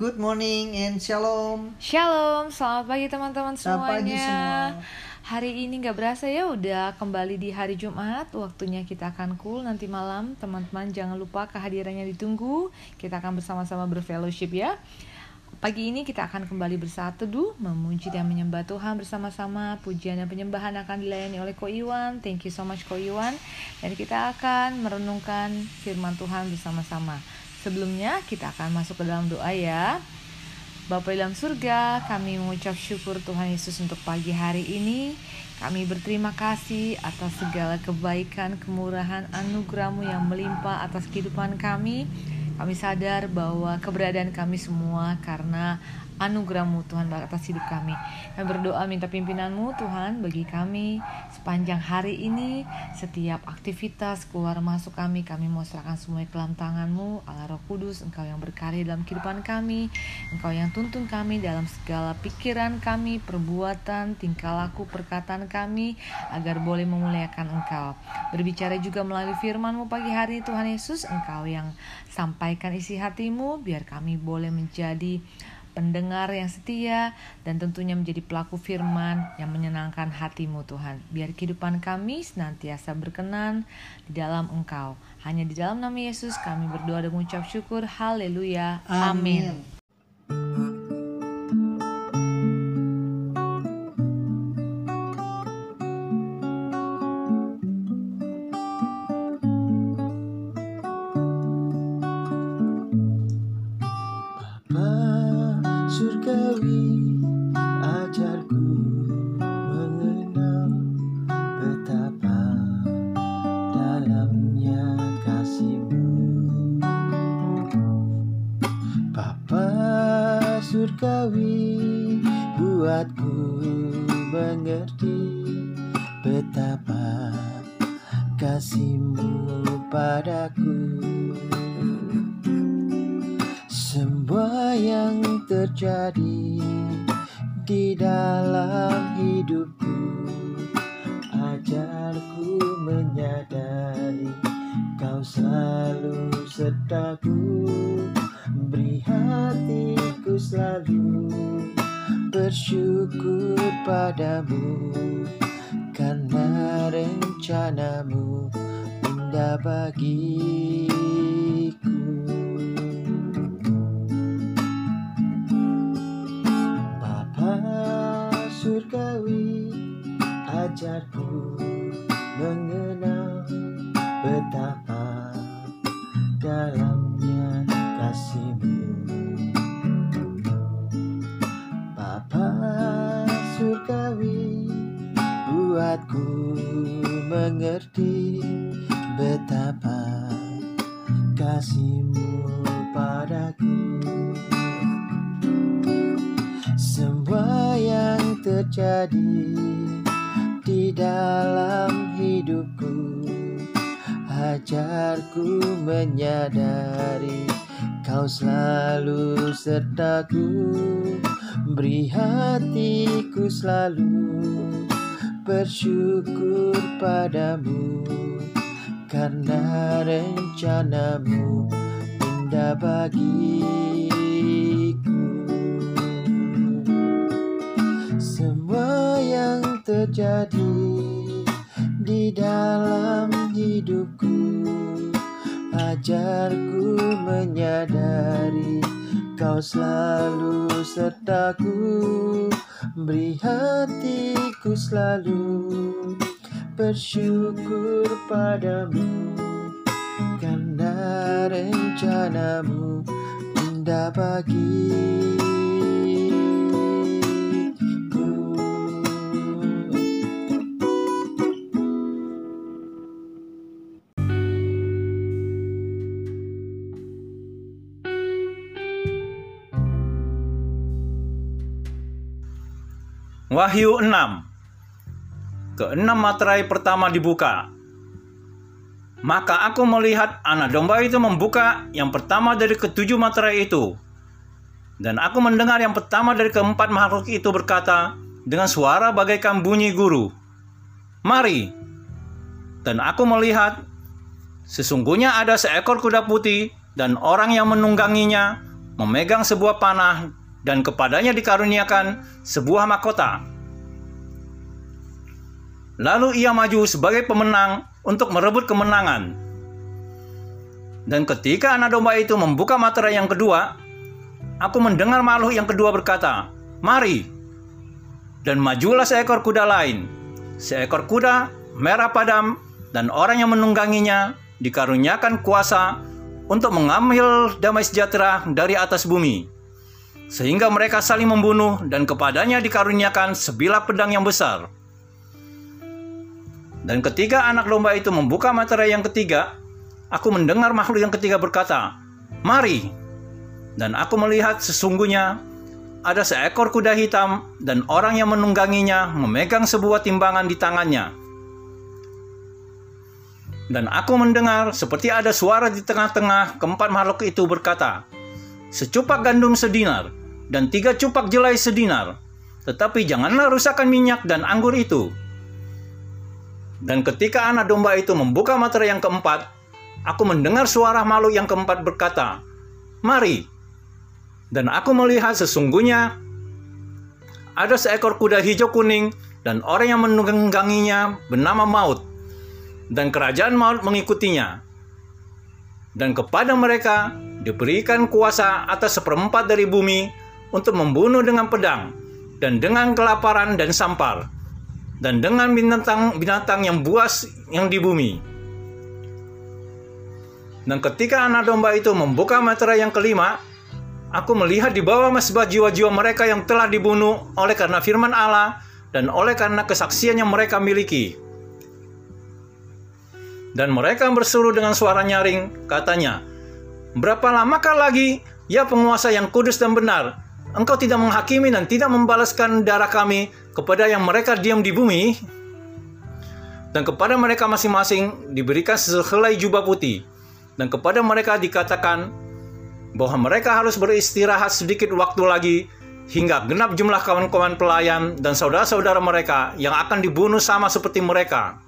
Good morning and shalom. Shalom, selamat pagi teman-teman Selamat semuanya. pagi semua. Hari ini nggak berasa ya udah kembali di hari Jumat. Waktunya kita akan cool nanti malam. Teman-teman jangan lupa kehadirannya ditunggu. Kita akan bersama-sama berfellowship ya. Pagi ini kita akan kembali bersatu teduh, memuji dan menyembah Tuhan bersama-sama. Pujian dan penyembahan akan dilayani oleh Ko Iwan. Thank you so much Ko Iwan. Dan kita akan merenungkan firman Tuhan bersama-sama. Sebelumnya kita akan masuk ke dalam doa ya. Bapa dalam surga, kami mengucap syukur Tuhan Yesus untuk pagi hari ini. Kami berterima kasih atas segala kebaikan, kemurahan, anugerahmu yang melimpah atas kehidupan kami. Kami sadar bahwa keberadaan kami semua karena anugerahmu Tuhan atas hidup kami. Kami berdoa minta pimpinanmu Tuhan bagi kami sepanjang hari ini. Setiap aktivitas keluar masuk kami, kami mau serahkan semua ke dalam tanganmu. Allah Roh Kudus, Engkau yang berkarya dalam kehidupan kami. Engkau yang tuntun kami dalam segala pikiran kami, perbuatan, tingkah laku, perkataan kami. Agar boleh memuliakan Engkau. Berbicara juga melalui firmanmu pagi hari Tuhan Yesus. Engkau yang sampaikan isi hatimu biar kami boleh menjadi pendengar yang setia dan tentunya menjadi pelaku firman yang menyenangkan hatimu Tuhan. Biar kehidupan kami senantiasa berkenan di dalam Engkau. Hanya di dalam nama Yesus kami berdoa dan mengucap syukur. Haleluya. Amin. Bapa terjadi di dalam hidupku. Ajarku menyadari kau selalu sertaku. Beri hatiku selalu bersyukur padamu. Karena rencanamu indah bagiku ajarku mengenal betapa dalamnya kasihmu. Bapa surgawi buatku mengerti betapa kasihmu padaku. Semua yang terjadi di dalam hidupku. Ajarku menyadari kau selalu sertaku. Beri hatiku selalu bersyukur padamu. Karena rencanamu indah bagiku terjadi di dalam hidupku. Ajarku menyadari kau selalu sertaku. Beri hatiku selalu. Bersyukur padamu. Karena rencanamu indah bagiku Wahyu 6 Keenam materai pertama dibuka Maka aku melihat anak domba itu membuka yang pertama dari ketujuh materai itu. Dan aku mendengar yang pertama dari keempat makhluk itu berkata dengan suara bagaikan bunyi guru. Mari. Dan aku melihat sesungguhnya ada seekor kuda putih dan orang yang menungganginya memegang sebuah panah dan kepadanya dikaruniakan sebuah mahkota. Lalu ia maju sebagai pemenang untuk merebut kemenangan. Dan ketika anak domba itu membuka materai yang kedua, aku mendengar makhluk yang kedua berkata, "Mari!" Dan majulah seekor kuda lain. Seekor kuda merah padam dan orang yang menungganginya dikaruniakan kuasa untuk mengambil damai sejahtera dari atas bumi. Sehingga mereka saling membunuh dan kepadanya dikaruniakan sebilah pedang yang besar. Dan ketika anak domba itu membuka materai yang ketiga, aku mendengar makhluk yang ketiga berkata, "Mari!" Dan aku melihat sesungguhnya ada seekor kuda hitam dan orang yang menungganginya memegang sebuah timbangan di tangannya. Dan aku mendengar seperti ada suara di tengah-tengah keempat makhluk itu berkata, Secupak gandum sedinar dan tiga cupak jelai sedinar, tetapi janganlah rusakkan minyak dan anggur itu. Dan ketika anak domba itu membuka materai yang keempat, aku mendengar suara makhluk yang keempat berkata, Mari. Dan aku melihat sesungguhnya ada seekor kuda hijau kuning dan orang yang menungganginya bernama Maut. Dan kerajaan Maut mengikutinya. Dan kepada mereka diberikan kuasa atas seperempat dari bumi untuk membunuh dengan pedang dan dengan kelaparan dan sampar dan dengan binatang-binatang yang buas yang di bumi. Dan ketika anak domba itu membuka materai yang kelima, aku melihat di bawah mesbah jiwa-jiwa mereka yang telah dibunuh oleh karena firman Allah dan oleh karena kesaksian yang mereka miliki. Dan mereka berseru dengan suara nyaring, katanya, Berapa lamakah lagi, ya penguasa yang kudus dan benar, engkau tidak menghakimi dan tidak membalaskan darah kami kepada yang mereka diam di bumi, dan kepada mereka masing-masing diberikan sehelai jubah putih, dan kepada mereka dikatakan bahwa mereka harus beristirahat sedikit waktu lagi hingga genap jumlah kawan-kawan pelayan dan saudara-saudara mereka yang akan dibunuh sama seperti mereka.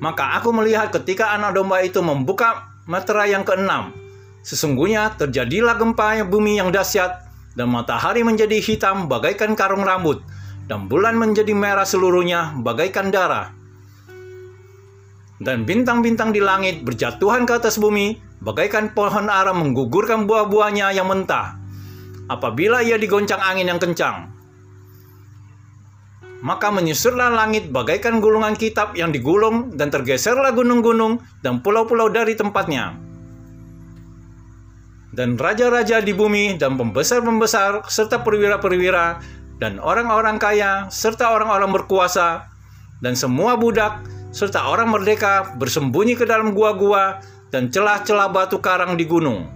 Maka aku melihat ketika anak domba itu membuka materai yang keenam, Sesungguhnya terjadilah gempa bumi yang dahsyat dan matahari menjadi hitam bagaikan karung rambut dan bulan menjadi merah seluruhnya bagaikan darah. Dan bintang-bintang di langit berjatuhan ke atas bumi bagaikan pohon ara menggugurkan buah-buahnya yang mentah apabila ia digoncang angin yang kencang. Maka menyusurlah langit bagaikan gulungan kitab yang digulung dan tergeserlah gunung-gunung dan pulau-pulau dari tempatnya dan raja-raja di bumi dan pembesar-pembesar serta perwira-perwira dan orang-orang kaya serta orang-orang berkuasa dan semua budak serta orang merdeka bersembunyi ke dalam gua-gua dan celah-celah batu karang di gunung.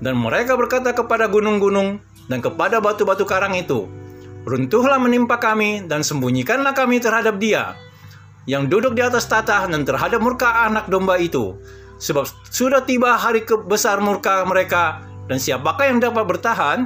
Dan mereka berkata kepada gunung-gunung dan kepada batu-batu karang itu, Runtuhlah menimpa kami dan sembunyikanlah kami terhadap dia, yang duduk di atas tata dan terhadap murka anak domba itu, Sebab sudah tiba hari kebesar murka mereka dan siapakah yang dapat bertahan?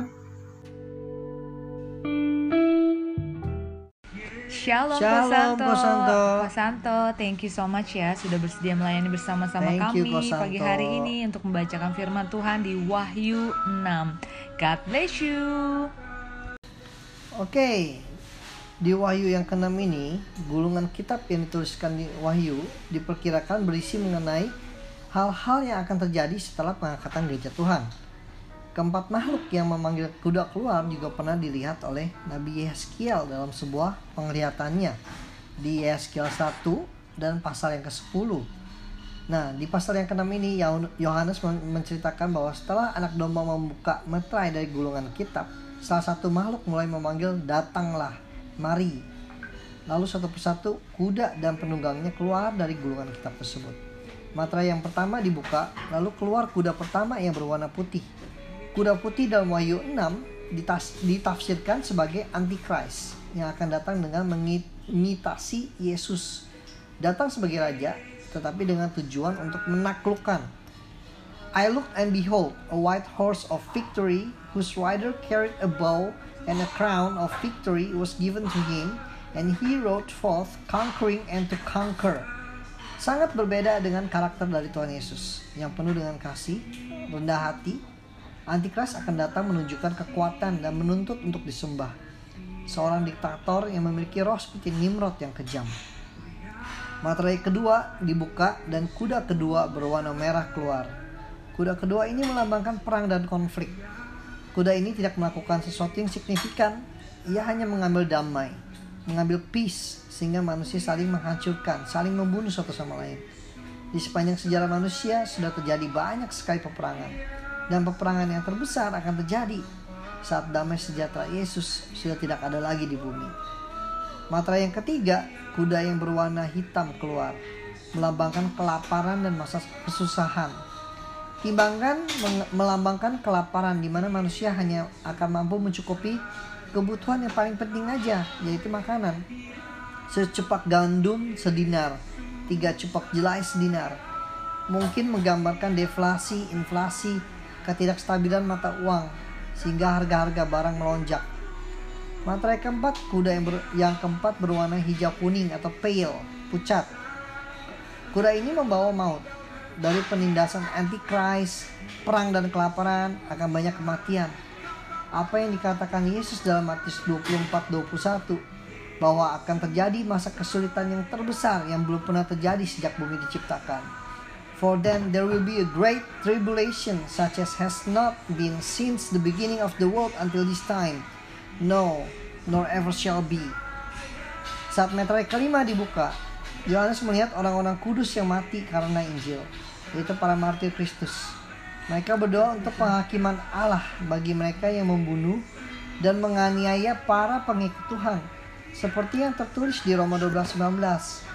Shalom, Shalom, Kosanto. Kosanto. Kosanto, thank you so much ya sudah bersedia melayani bersama-sama Thank kami you, Kosanto. pagi hari ini untuk membacakan firman Tuhan di Wahyu 6. God bless you. Oke, di Wahyu yang keenam ini, gulungan kitab yang dituliskan di Wahyu diperkirakan berisi mengenai hal-hal yang akan terjadi setelah pengangkatan gereja Tuhan. Keempat makhluk yang memanggil kuda keluar juga pernah dilihat oleh Nabi Yeskiel dalam sebuah penglihatannya di Yeskiel 1 dan pasal yang ke-10. Nah, di pasal yang ke-6 ini Yohanes men- menceritakan bahwa setelah anak domba membuka meterai dari gulungan kitab, salah satu makhluk mulai memanggil, "Datanglah, mari." Lalu satu persatu kuda dan penunggangnya keluar dari gulungan kitab tersebut. Materai yang pertama dibuka, lalu keluar kuda pertama yang berwarna putih. Kuda putih dalam Wahyu 6 ditas- ditafsirkan sebagai antikris yang akan datang dengan mengimitasi Yesus. Datang sebagai raja, tetapi dengan tujuan untuk menaklukkan. I looked and behold, a white horse of victory, whose rider carried a bow, and a crown of victory was given to him, and he rode forth conquering and to conquer. Sangat berbeda dengan karakter dari Tuhan Yesus yang penuh dengan kasih, rendah hati. Antikris akan datang menunjukkan kekuatan dan menuntut untuk disembah. Seorang diktator yang memiliki roh seperti Nimrod yang kejam. Materai kedua dibuka dan kuda kedua berwarna merah keluar. Kuda kedua ini melambangkan perang dan konflik. Kuda ini tidak melakukan sesuatu yang signifikan, ia hanya mengambil damai, mengambil peace sehingga manusia saling menghancurkan, saling membunuh satu sama lain. Di sepanjang sejarah manusia sudah terjadi banyak sekali peperangan. Dan peperangan yang terbesar akan terjadi saat damai sejahtera Yesus sudah tidak ada lagi di bumi. Matra yang ketiga, kuda yang berwarna hitam keluar, melambangkan kelaparan dan masa kesusahan. Timbangan melambangkan kelaparan di mana manusia hanya akan mampu mencukupi kebutuhan yang paling penting aja, yaitu makanan secepak gandum sedinar, tiga cepak jelai sedinar. Mungkin menggambarkan deflasi, inflasi, ketidakstabilan mata uang, sehingga harga-harga barang melonjak. Materai keempat, kuda yang, ber, yang keempat berwarna hijau kuning atau pale, pucat. Kuda ini membawa maut. Dari penindasan antichrist, perang dan kelaparan, akan banyak kematian. Apa yang dikatakan Yesus dalam Matius 24 21 bahwa akan terjadi masa kesulitan yang terbesar yang belum pernah terjadi sejak bumi diciptakan. For then there will be a great tribulation such as has not been since the beginning of the world until this time. No, nor ever shall be. Saat meterai kelima dibuka, Yohanes melihat orang-orang kudus yang mati karena Injil, yaitu para martir Kristus. Mereka berdoa untuk penghakiman Allah bagi mereka yang membunuh dan menganiaya para pengikut Tuhan seperti yang tertulis di Roma 12:19.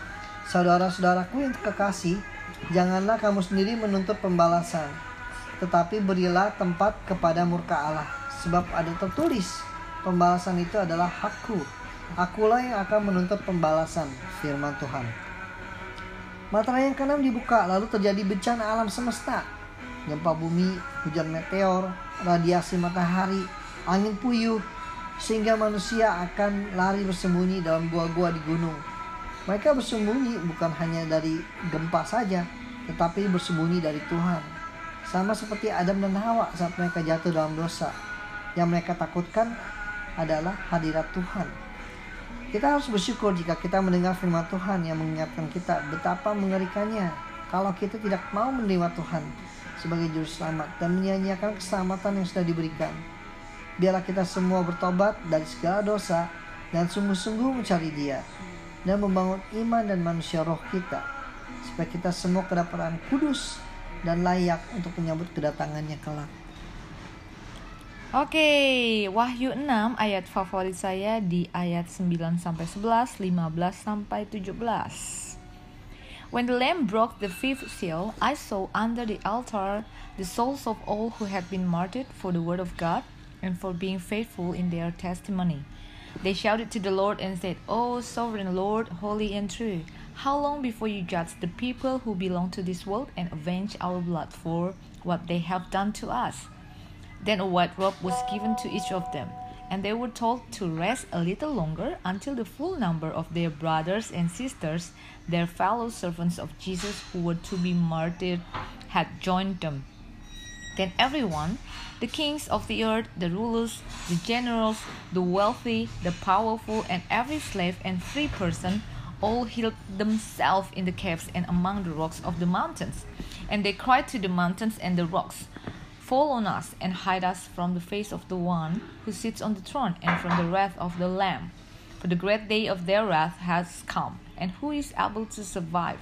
Saudara-saudaraku yang kekasih, janganlah kamu sendiri menuntut pembalasan, tetapi berilah tempat kepada murka Allah, sebab ada tertulis, pembalasan itu adalah hakku. Akulah yang akan menuntut pembalasan, firman Tuhan. Materai yang keenam dibuka, lalu terjadi bencana alam semesta. Gempa bumi, hujan meteor, radiasi matahari, angin puyuh, sehingga manusia akan lari bersembunyi dalam gua-gua di gunung. Mereka bersembunyi bukan hanya dari gempa saja, tetapi bersembunyi dari Tuhan. Sama seperti Adam dan Hawa saat mereka jatuh dalam dosa. Yang mereka takutkan adalah hadirat Tuhan. Kita harus bersyukur jika kita mendengar firman Tuhan yang mengingatkan kita betapa mengerikannya kalau kita tidak mau menerima Tuhan sebagai juru selamat dan menyanyiakan keselamatan yang sudah diberikan. Biarlah kita semua bertobat dari segala dosa dan sungguh-sungguh mencari Dia dan membangun iman dan manusia roh kita supaya kita semua kedapatan kudus dan layak untuk menyambut kedatangannya kelak. Oke, Wahyu 6 ayat favorit saya di ayat 9 sampai 11, 15 sampai 17. When the lamb broke the fifth seal, I saw under the altar the souls of all who had been martyred for the word of God and for being faithful in their testimony. They shouted to the Lord and said, O sovereign Lord, holy and true, how long before you judge the people who belong to this world and avenge our blood for what they have done to us? Then a white robe was given to each of them, and they were told to rest a little longer until the full number of their brothers and sisters, their fellow servants of Jesus who were to be martyred, had joined them. Then everyone, the kings of the earth, the rulers, the generals, the wealthy, the powerful, and every slave and free person, all hid themselves in the caves and among the rocks of the mountains. And they cried to the mountains and the rocks, Fall on us and hide us from the face of the one who sits on the throne and from the wrath of the Lamb. For the great day of their wrath has come, and who is able to survive?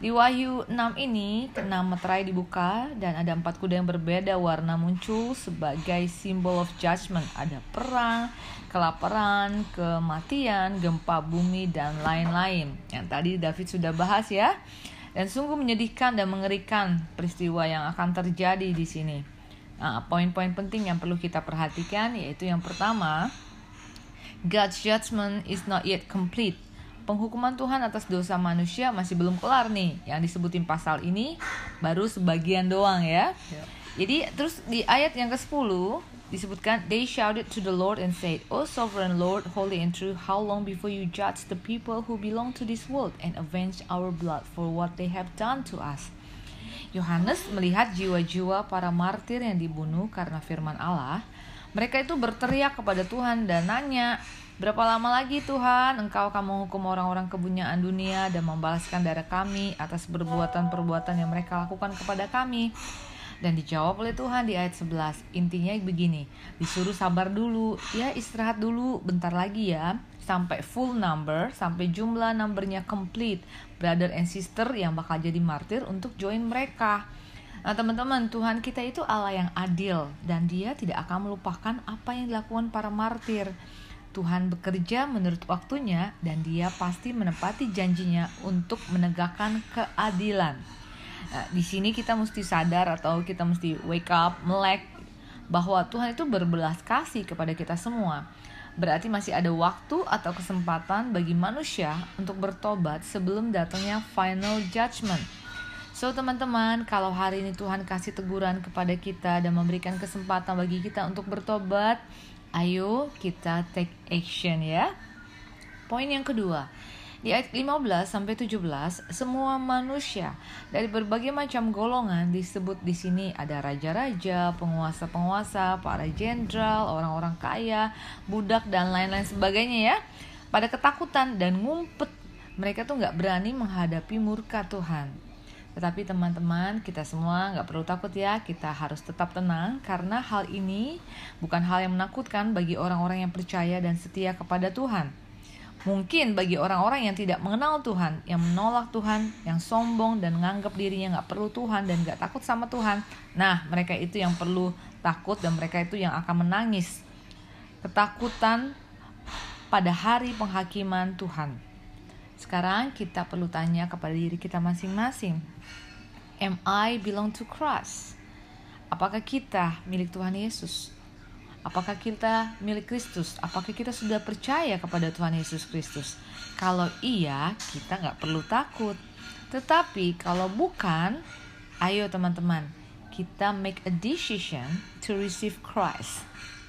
Di Wahyu 6 ini, keenam meterai dibuka dan ada empat kuda yang berbeda warna muncul sebagai simbol of judgment. Ada perang, kelaparan, kematian, gempa bumi, dan lain-lain. Yang tadi David sudah bahas ya. Dan sungguh menyedihkan dan mengerikan peristiwa yang akan terjadi di sini. Nah, poin-poin penting yang perlu kita perhatikan yaitu yang pertama, God's judgment is not yet complete penghukuman Tuhan atas dosa manusia masih belum kelar nih. Yang disebutin pasal ini baru sebagian doang ya. ya. Jadi terus di ayat yang ke-10 disebutkan they shouted to the Lord and said, "O sovereign Lord, holy and true, how long before you judge the people who belong to this world and avenge our blood for what they have done to us?" Yohanes melihat jiwa-jiwa para martir yang dibunuh karena firman Allah. Mereka itu berteriak kepada Tuhan dan nanya, Berapa lama lagi Tuhan engkau akan menghukum orang-orang kebunyaan dunia dan membalaskan darah kami atas perbuatan-perbuatan yang mereka lakukan kepada kami? Dan dijawab oleh Tuhan di ayat 11 Intinya begini Disuruh sabar dulu. Ya istirahat dulu. Bentar lagi ya. Sampai full number Sampai jumlah numbernya complete. Brother and sister yang bakal jadi martir Untuk join mereka. Nah teman-teman Tuhan kita itu Allah yang adil. Dan dia tidak akan melupakan Apa yang dilakukan para martir. Tuhan bekerja menurut waktunya dan dia pasti menepati janjinya untuk menegakkan keadilan. Nah, di sini kita mesti sadar atau kita mesti wake up, melek bahwa Tuhan itu berbelas kasih kepada kita semua. Berarti masih ada waktu atau kesempatan bagi manusia untuk bertobat sebelum datangnya final judgment. So teman-teman, kalau hari ini Tuhan kasih teguran kepada kita dan memberikan kesempatan bagi kita untuk bertobat, ayo kita take action ya. Poin yang kedua, di ayat 15 sampai 17, semua manusia dari berbagai macam golongan disebut di sini ada raja-raja, penguasa-penguasa, para jenderal, orang-orang kaya, budak dan lain-lain sebagainya ya. Pada ketakutan dan ngumpet, mereka tuh nggak berani menghadapi murka Tuhan. Tetapi teman-teman, kita semua nggak perlu takut ya, kita harus tetap tenang karena hal ini bukan hal yang menakutkan bagi orang-orang yang percaya dan setia kepada Tuhan. Mungkin bagi orang-orang yang tidak mengenal Tuhan, yang menolak Tuhan, yang sombong dan menganggap dirinya nggak perlu Tuhan dan nggak takut sama Tuhan, nah mereka itu yang perlu takut dan mereka itu yang akan menangis. Ketakutan pada hari penghakiman Tuhan. Sekarang kita perlu tanya kepada diri kita masing-masing. Am I belong to Christ? Apakah kita milik Tuhan Yesus? Apakah kita milik Kristus? Apakah kita sudah percaya kepada Tuhan Yesus Kristus? Kalau iya, kita nggak perlu takut. Tetapi kalau bukan, ayo teman-teman, kita make a decision to receive Christ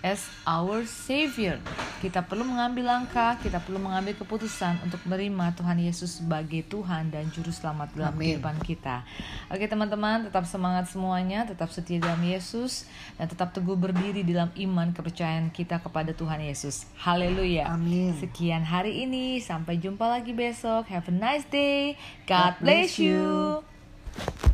as our Savior. Kita perlu mengambil langkah, kita perlu mengambil keputusan untuk menerima Tuhan Yesus sebagai Tuhan dan Juru Selamat dalam Amin. kehidupan kita. Oke teman-teman, tetap semangat semuanya, tetap setia dalam Yesus, dan tetap teguh berdiri dalam iman kepercayaan kita kepada Tuhan Yesus. Haleluya. Amin. Sekian hari ini, sampai jumpa lagi besok. Have a nice day. God, God bless bless you.